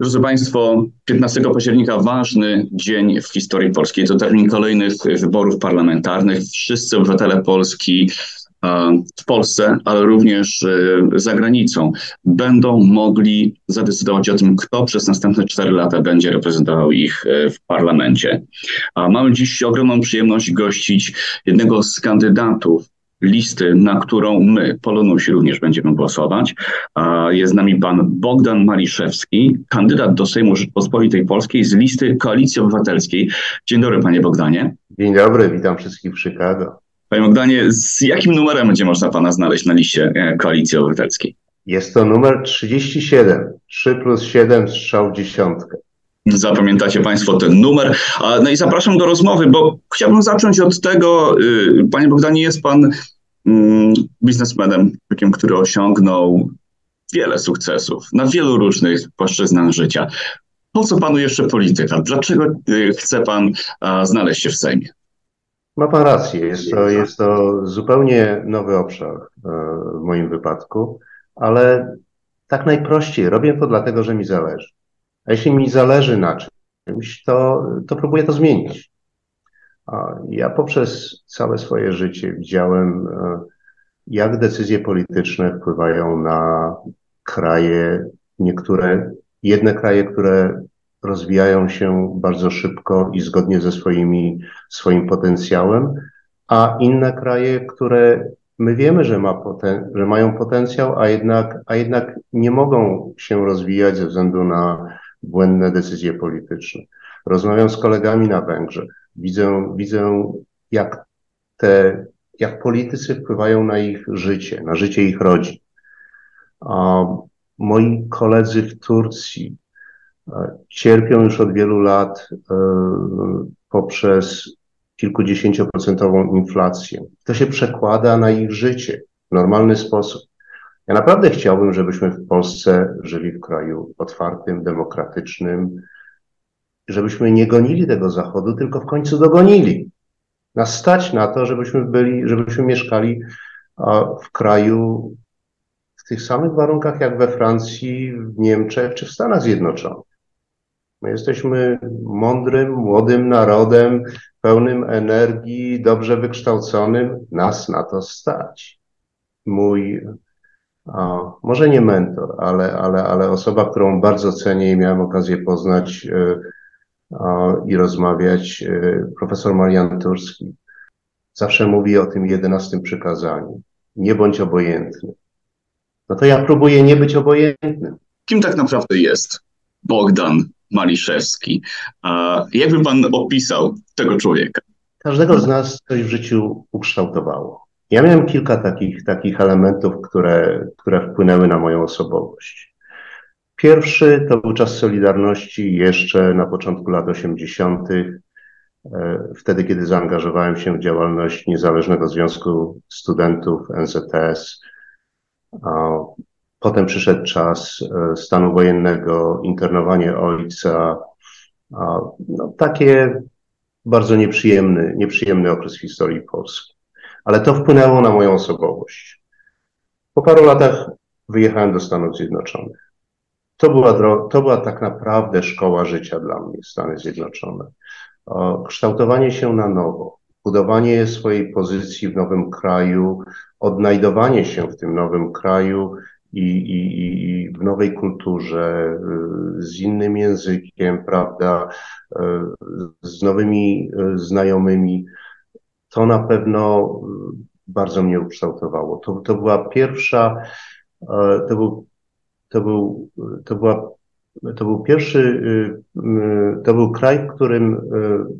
Drodzy Państwo, 15 października ważny dzień w historii polskiej. To termin kolejnych wyborów parlamentarnych. Wszyscy obywatele Polski w Polsce, ale również za granicą będą mogli zadecydować o tym, kto przez następne 4 lata będzie reprezentował ich w parlamencie. A mamy dziś ogromną przyjemność gościć jednego z kandydatów listy, na którą my, Polonusi, również będziemy głosować. Jest z nami pan Bogdan Maliszewski, kandydat do Sejmu Rzeczpospolitej Polskiej z listy Koalicji Obywatelskiej. Dzień dobry, panie Bogdanie. Dzień dobry, witam wszystkich w Chicago. Panie Bogdanie, z jakim numerem będzie można pana znaleźć na liście e, Koalicji Obywatelskiej? Jest to numer 37, 3 plus 7, strzał dziesiątkę. Zapamiętacie Państwo ten numer. No i zapraszam do rozmowy, bo chciałbym zacząć od tego, y, Panie Bogdanie, jest Pan mm, biznesmenem, który osiągnął wiele sukcesów na wielu różnych płaszczyznach życia. Po co Panu jeszcze polityka? Dlaczego y, chce Pan znaleźć się w Sejmie? Ma Pan rację. Jest to, jest to zupełnie nowy obszar e, w moim wypadku, ale tak najprościej. Robię to dlatego, że mi zależy. A jeśli mi zależy na czymś, to, to próbuję to zmienić. Ja poprzez całe swoje życie widziałem, e, jak decyzje polityczne wpływają na kraje, niektóre, jedne kraje, które rozwijają się bardzo szybko i zgodnie ze swoimi, swoim potencjałem, a inne kraje, które my wiemy, że, ma poten, że mają potencjał, a jednak, a jednak nie mogą się rozwijać ze względu na błędne decyzje polityczne. Rozmawiam z kolegami na Węgrzech. Widzę, widzę jak te, jak politycy wpływają na ich życie, na życie ich rodzin. A moi koledzy w Turcji e, cierpią już od wielu lat e, poprzez kilkudziesięcioprocentową inflację. To się przekłada na ich życie w normalny sposób. Ja naprawdę chciałbym, żebyśmy w Polsce żyli w kraju otwartym, demokratycznym, żebyśmy nie gonili tego Zachodu, tylko w końcu dogonili. Nas stać na to, żebyśmy byli, żebyśmy mieszkali w kraju w tych samych warunkach jak we Francji, w Niemczech czy w Stanach Zjednoczonych. My jesteśmy mądrym, młodym narodem, pełnym energii, dobrze wykształconym. Nas na to stać. Mój może nie mentor, ale, ale, ale osoba, którą bardzo cenię i miałem okazję poznać e, i rozmawiać, e, profesor Marian Turski, zawsze mówi o tym jedenastym przykazaniu. Nie bądź obojętny. No to ja próbuję nie być obojętnym. Kim tak naprawdę jest Bogdan Maliszewski? A jakby pan opisał tego człowieka? Każdego z nas coś w życiu ukształtowało. Ja miałem kilka takich, takich elementów, które, które wpłynęły na moją osobowość. Pierwszy to był czas Solidarności jeszcze na początku lat 80., e, wtedy kiedy zaangażowałem się w działalność Niezależnego Związku Studentów NZS. Potem przyszedł czas e, stanu wojennego, internowanie ojca. No, takie bardzo nieprzyjemny, nieprzyjemny okres w historii Polski ale to wpłynęło na moją osobowość. Po paru latach wyjechałem do Stanów Zjednoczonych. To była, to była tak naprawdę szkoła życia dla mnie, Stany Zjednoczone. Kształtowanie się na nowo, budowanie swojej pozycji w nowym kraju, odnajdowanie się w tym nowym kraju i, i, i w nowej kulturze, y, z innym językiem, prawda, y, z nowymi y, znajomymi to na pewno y, bardzo mnie ukształtowało. To, to była pierwsza, e, to był, to był, to była, to był pierwszy, y, to był kraj, w którym,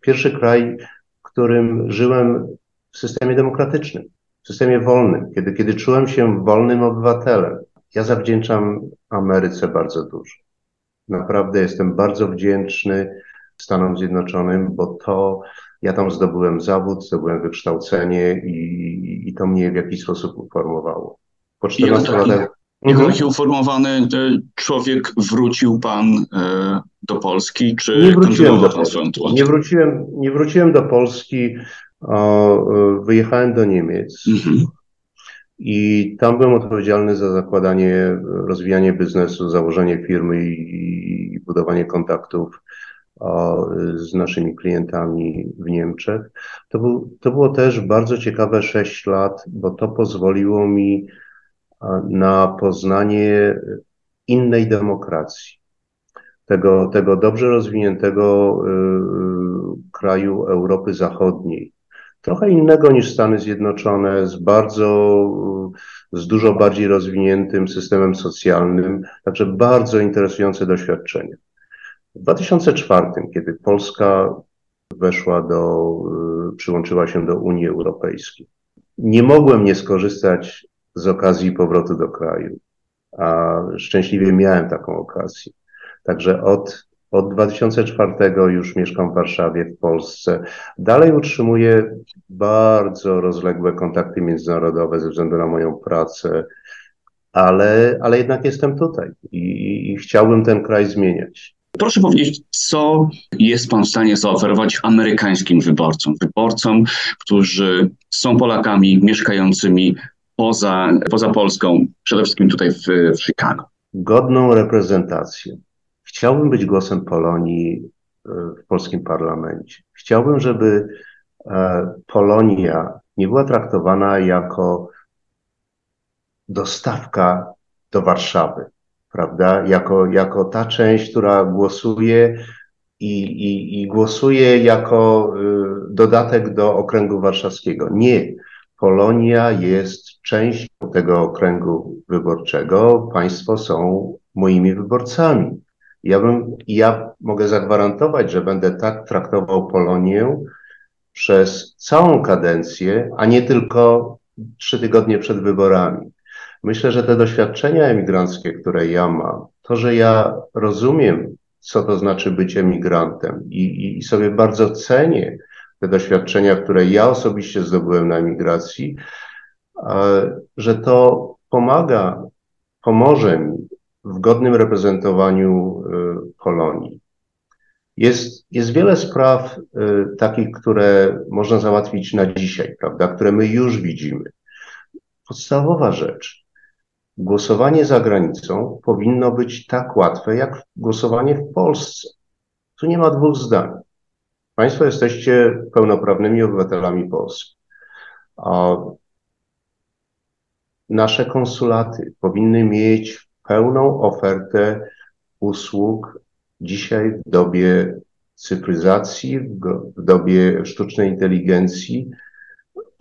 pierwszy kraj, w którym żyłem w systemie demokratycznym, w systemie wolnym, kiedy, kiedy czułem się wolnym obywatelem. Ja zawdzięczam Ameryce bardzo dużo. Naprawdę jestem bardzo wdzięczny Stanom Zjednoczonym, bo to, ja tam zdobyłem zawód, zdobyłem wykształcenie i, i to mnie w jakiś sposób uformowało. Po 14 latach. Jako mhm. taki uformowany człowiek wrócił pan e, do Polski, czy nie wróciłem do Polski. Nie wróciłem, nie wróciłem do Polski, o, wyjechałem do Niemiec. Mhm. I tam byłem odpowiedzialny za zakładanie, rozwijanie biznesu, założenie firmy i, i budowanie kontaktów o, z naszymi klientami w Niemczech. To, był, to było też bardzo ciekawe sześć lat, bo to pozwoliło mi na poznanie innej demokracji. Tego, tego dobrze rozwiniętego y, y, kraju Europy Zachodniej. Trochę innego niż Stany Zjednoczone, z bardzo, z dużo bardziej rozwiniętym systemem socjalnym, także bardzo interesujące doświadczenie. W 2004, kiedy Polska weszła do, y, przyłączyła się do Unii Europejskiej, nie mogłem nie skorzystać z okazji powrotu do kraju, a szczęśliwie miałem taką okazję. Także od, od 2004 już mieszkam w Warszawie, w Polsce. Dalej utrzymuję bardzo rozległe kontakty międzynarodowe ze względu na moją pracę, ale, ale jednak jestem tutaj i, i chciałbym ten kraj zmieniać. Proszę powiedzieć, co jest Pan w stanie zaoferować amerykańskim wyborcom, wyborcom, którzy są Polakami mieszkającymi poza, poza Polską, przede wszystkim tutaj w, w Chicago? Godną reprezentację. Chciałbym być głosem Polonii e, w polskim parlamencie. Chciałbym, żeby e, Polonia nie była traktowana jako dostawka do Warszawy, prawda? Jako, jako ta część, która głosuje i, i, i głosuje jako e, dodatek do okręgu warszawskiego. Nie. Polonia jest częścią tego okręgu wyborczego. Państwo są moimi wyborcami. Ja, bym, ja mogę zagwarantować, że będę tak traktował Polonię przez całą kadencję, a nie tylko trzy tygodnie przed wyborami. Myślę, że te doświadczenia emigranckie, które ja mam, to, że ja rozumiem, co to znaczy być emigrantem i, i, i sobie bardzo cenię te doświadczenia, które ja osobiście zdobyłem na emigracji, że to pomaga, pomoże mi w godnym reprezentowaniu y, Polonii. Jest, jest wiele spraw y, takich, które można załatwić na dzisiaj, prawda, które my już widzimy. Podstawowa rzecz. Głosowanie za granicą powinno być tak łatwe, jak głosowanie w Polsce. Tu nie ma dwóch zdań. Państwo jesteście pełnoprawnymi obywatelami Polski. Nasze konsulaty powinny mieć pełną ofertę usług dzisiaj w dobie cyfryzacji, w dobie sztucznej inteligencji,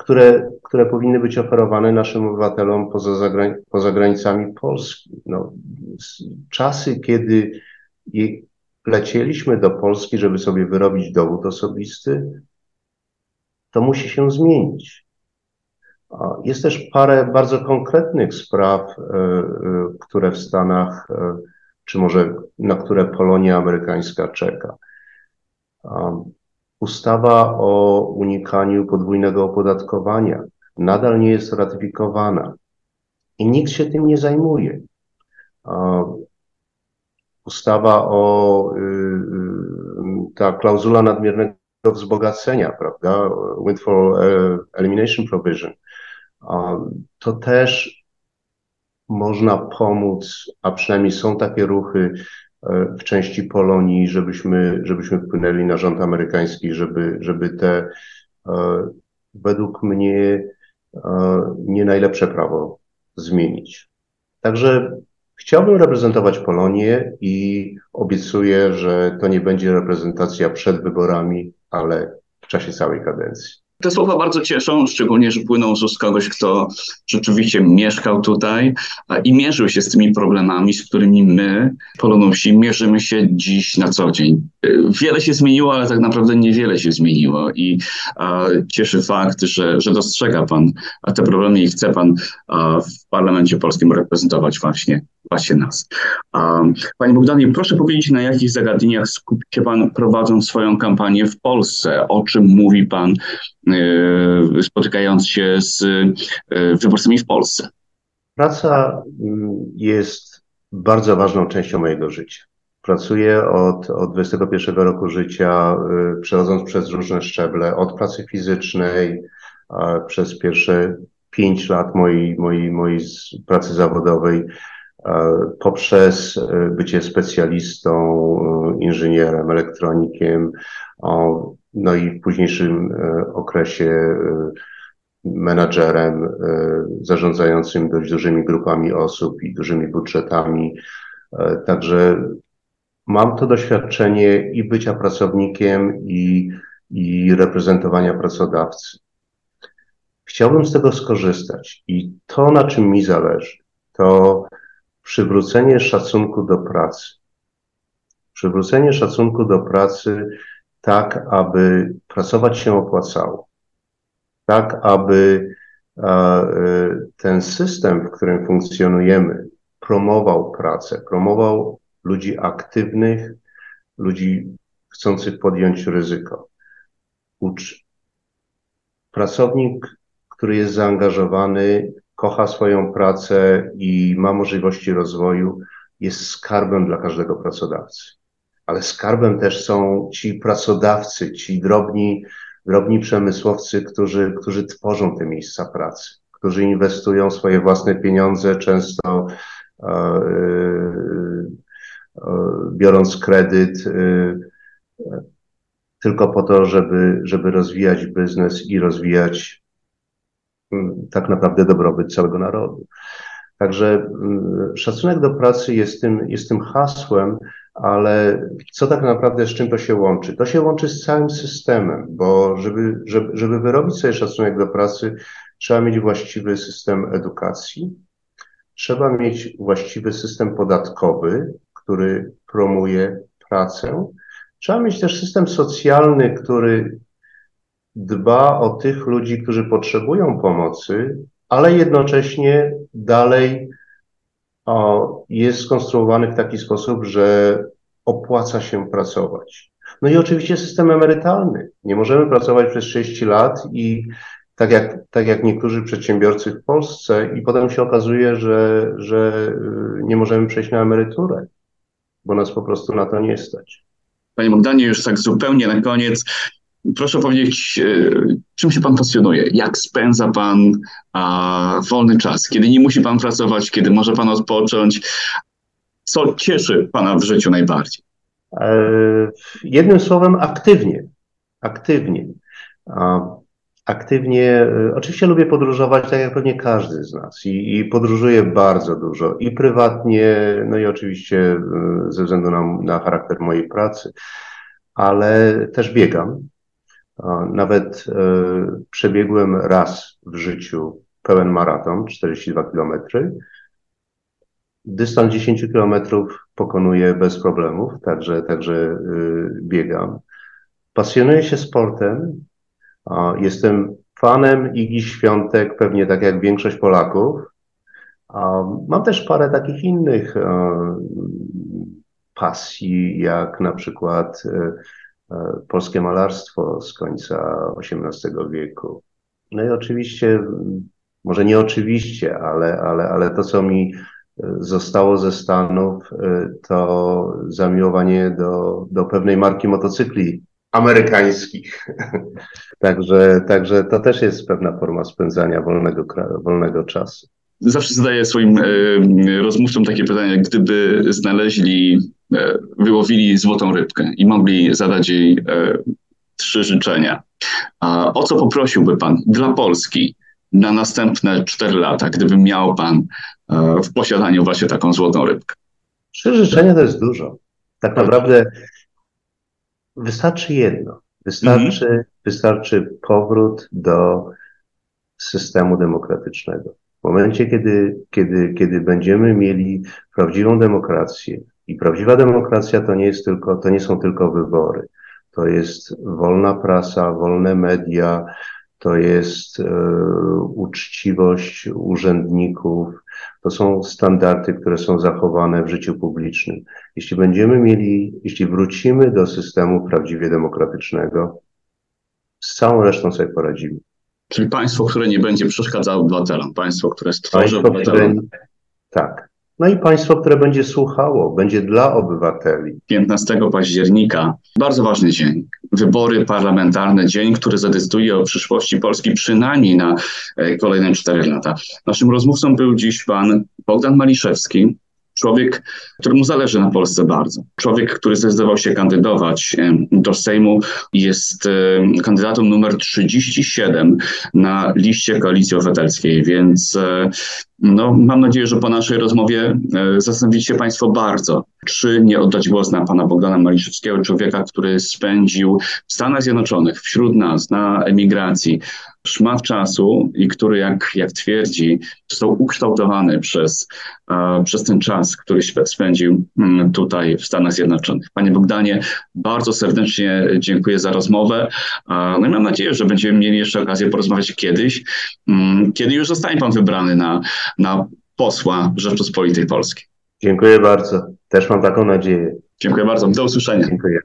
które, które powinny być oferowane naszym obywatelom poza, zagrań, poza granicami Polski. No, czasy, kiedy lecieliśmy do Polski, żeby sobie wyrobić dowód osobisty, to musi się zmienić. Jest też parę bardzo konkretnych spraw, e, e, które w Stanach, e, czy może na które Polonia amerykańska czeka. Ustawa o unikaniu podwójnego opodatkowania nadal nie jest ratyfikowana i nikt się tym nie zajmuje. Ustawa o y, y, ta klauzula nadmiernego wzbogacenia, prawda? Windfall Elimination Provision to też można pomóc, a przynajmniej są takie ruchy e, w części Polonii, żebyśmy, żebyśmy wpłynęli na rząd amerykański, żeby, żeby te e, według mnie e, nie najlepsze prawo zmienić. Także chciałbym reprezentować Polonię i obiecuję, że to nie będzie reprezentacja przed wyborami, ale w czasie całej kadencji. Te słowa bardzo cieszą, szczególnie, że płyną z ust kogoś, kto rzeczywiście mieszkał tutaj i mierzył się z tymi problemami, z którymi my, Polonusi, mierzymy się dziś na co dzień. Wiele się zmieniło, ale tak naprawdę niewiele się zmieniło i cieszy fakt, że, że dostrzega Pan te problemy i chce Pan w Parlamencie Polskim reprezentować właśnie właśnie nas. Panie Bogdanie, proszę powiedzieć, na jakich zagadnieniach skupi się Pan prowadząc swoją kampanię w Polsce? O czym mówi Pan e, spotykając się z e, wyborcami w Polsce? Praca mm, jest bardzo ważną częścią mojego życia. Pracuję od, od 21 roku życia, e, przechodząc przez różne szczeble, od pracy fizycznej, przez pierwsze pięć lat mojej, mojej, mojej pracy zawodowej poprzez bycie specjalistą, inżynierem, elektronikiem, no i w późniejszym okresie menadżerem zarządzającym dość dużymi grupami osób i dużymi budżetami. Także mam to doświadczenie i bycia pracownikiem, i, i reprezentowania pracodawcy. Chciałbym z tego skorzystać i to, na czym mi zależy, to przywrócenie szacunku do pracy. Przywrócenie szacunku do pracy tak, aby pracować się opłacało. Tak, aby e, ten system, w którym funkcjonujemy, promował pracę, promował ludzi aktywnych, ludzi chcących podjąć ryzyko. Ucz. Pracownik, który jest zaangażowany, kocha swoją pracę i ma możliwości rozwoju, jest skarbem dla każdego pracodawcy. Ale skarbem też są ci pracodawcy, ci drobni, drobni przemysłowcy, którzy, którzy tworzą te miejsca pracy, którzy inwestują swoje własne pieniądze, często e, e, biorąc kredyt, e, tylko po to, żeby, żeby rozwijać biznes i rozwijać tak naprawdę dobrobyt całego narodu. Także mm, szacunek do pracy jest tym, jest tym hasłem, ale co tak naprawdę z czym to się łączy? To się łączy z całym systemem, bo żeby, żeby, żeby wyrobić sobie szacunek do pracy, trzeba mieć właściwy system edukacji, trzeba mieć właściwy system podatkowy, który promuje pracę, Trzeba mieć też system socjalny, który dba o tych ludzi, którzy potrzebują pomocy, ale jednocześnie dalej o, jest skonstruowany w taki sposób, że opłaca się pracować. No i oczywiście system emerytalny. Nie możemy pracować przez 30 lat i tak jak, tak jak niektórzy przedsiębiorcy w Polsce, i potem się okazuje, że, że y, nie możemy przejść na emeryturę, bo nas po prostu na to nie stać. Panie Bogdanie, już tak zupełnie na koniec, proszę powiedzieć, e, czym się Pan pasjonuje? Jak spędza Pan a, wolny czas? Kiedy nie musi Pan pracować, kiedy może Pan odpocząć? Co cieszy Pana w życiu najbardziej? E, jednym słowem, aktywnie. Aktywnie. Aktywnie, e, oczywiście lubię podróżować, tak jak pewnie każdy z nas, i, i podróżuję bardzo dużo, i prywatnie, no i oczywiście ze względu na, na charakter mojej pracy, ale też biegam. Nawet e, przebiegłem raz w życiu pełen maraton, 42 kilometry. Dystans 10 kilometrów pokonuję bez problemów, także, także biegam. Pasjonuję się sportem, Jestem fanem Igi Świątek, pewnie tak jak większość Polaków. Mam też parę takich innych e, pasji, jak na przykład e, polskie malarstwo z końca XVIII wieku. No i oczywiście, może nie oczywiście, ale, ale, ale to, co mi zostało ze Stanów, to zamiłowanie do, do pewnej marki motocykli amerykańskich. także, także to też jest pewna forma spędzania wolnego, wolnego czasu. Zawsze zadaję swoim e, rozmówcom takie pytanie, gdyby znaleźli, e, wyłowili złotą rybkę i mogli zadać jej e, trzy życzenia. A o co poprosiłby Pan dla Polski na następne cztery lata, gdyby miał Pan w posiadaniu właśnie taką złotą rybkę? Trzy życzenia to jest dużo. Tak naprawdę Wystarczy jedno. Wystarczy, mhm. wystarczy powrót do systemu demokratycznego. W momencie, kiedy, kiedy, kiedy będziemy mieli prawdziwą demokrację, i prawdziwa demokracja to nie jest tylko, to nie są tylko wybory. To jest wolna prasa, wolne media, to jest e, uczciwość urzędników, to są standardy, które są zachowane w życiu publicznym. Jeśli będziemy mieli, jeśli wrócimy do systemu prawdziwie demokratycznego, z całą resztą sobie poradzimy. Czyli państwo, które nie będzie przeszkadzało obywatelom, państwo, które stworzy obywatelom. tak, no i państwo, które będzie słuchało, będzie dla obywateli. 15 października, bardzo ważny dzień. Wybory parlamentarne, dzień, który zadecyduje o przyszłości Polski przynajmniej na e, kolejne 4 lata. Naszym rozmówcą był dziś pan Bogdan Maliszewski, Człowiek, któremu zależy na Polsce bardzo. Człowiek, który zdecydował się kandydować do Sejmu, jest kandydatem numer 37 na liście Koalicji Obywatelskiej, więc e, no, mam nadzieję, że po naszej rozmowie e, zastanowicie się Państwo bardzo, czy nie oddać głos na pana Bogdana Maliszewskiego, człowieka, który spędził w Stanach Zjednoczonych, wśród nas, na emigracji, szmat czasu i który, jak, jak twierdzi, został ukształtowany przez, uh, przez ten czas, który spędził um, tutaj w Stanach Zjednoczonych. Panie Bogdanie, bardzo serdecznie dziękuję za rozmowę. No i mam nadzieję, że będziemy mieli jeszcze okazję porozmawiać kiedyś, um, kiedy już zostanie Pan wybrany na, na posła Rzeczypospolitej Polskiej. Dziękuję bardzo. Też mam taką nadzieję. Dziękuję bardzo. Do usłyszenia. Dziękuję.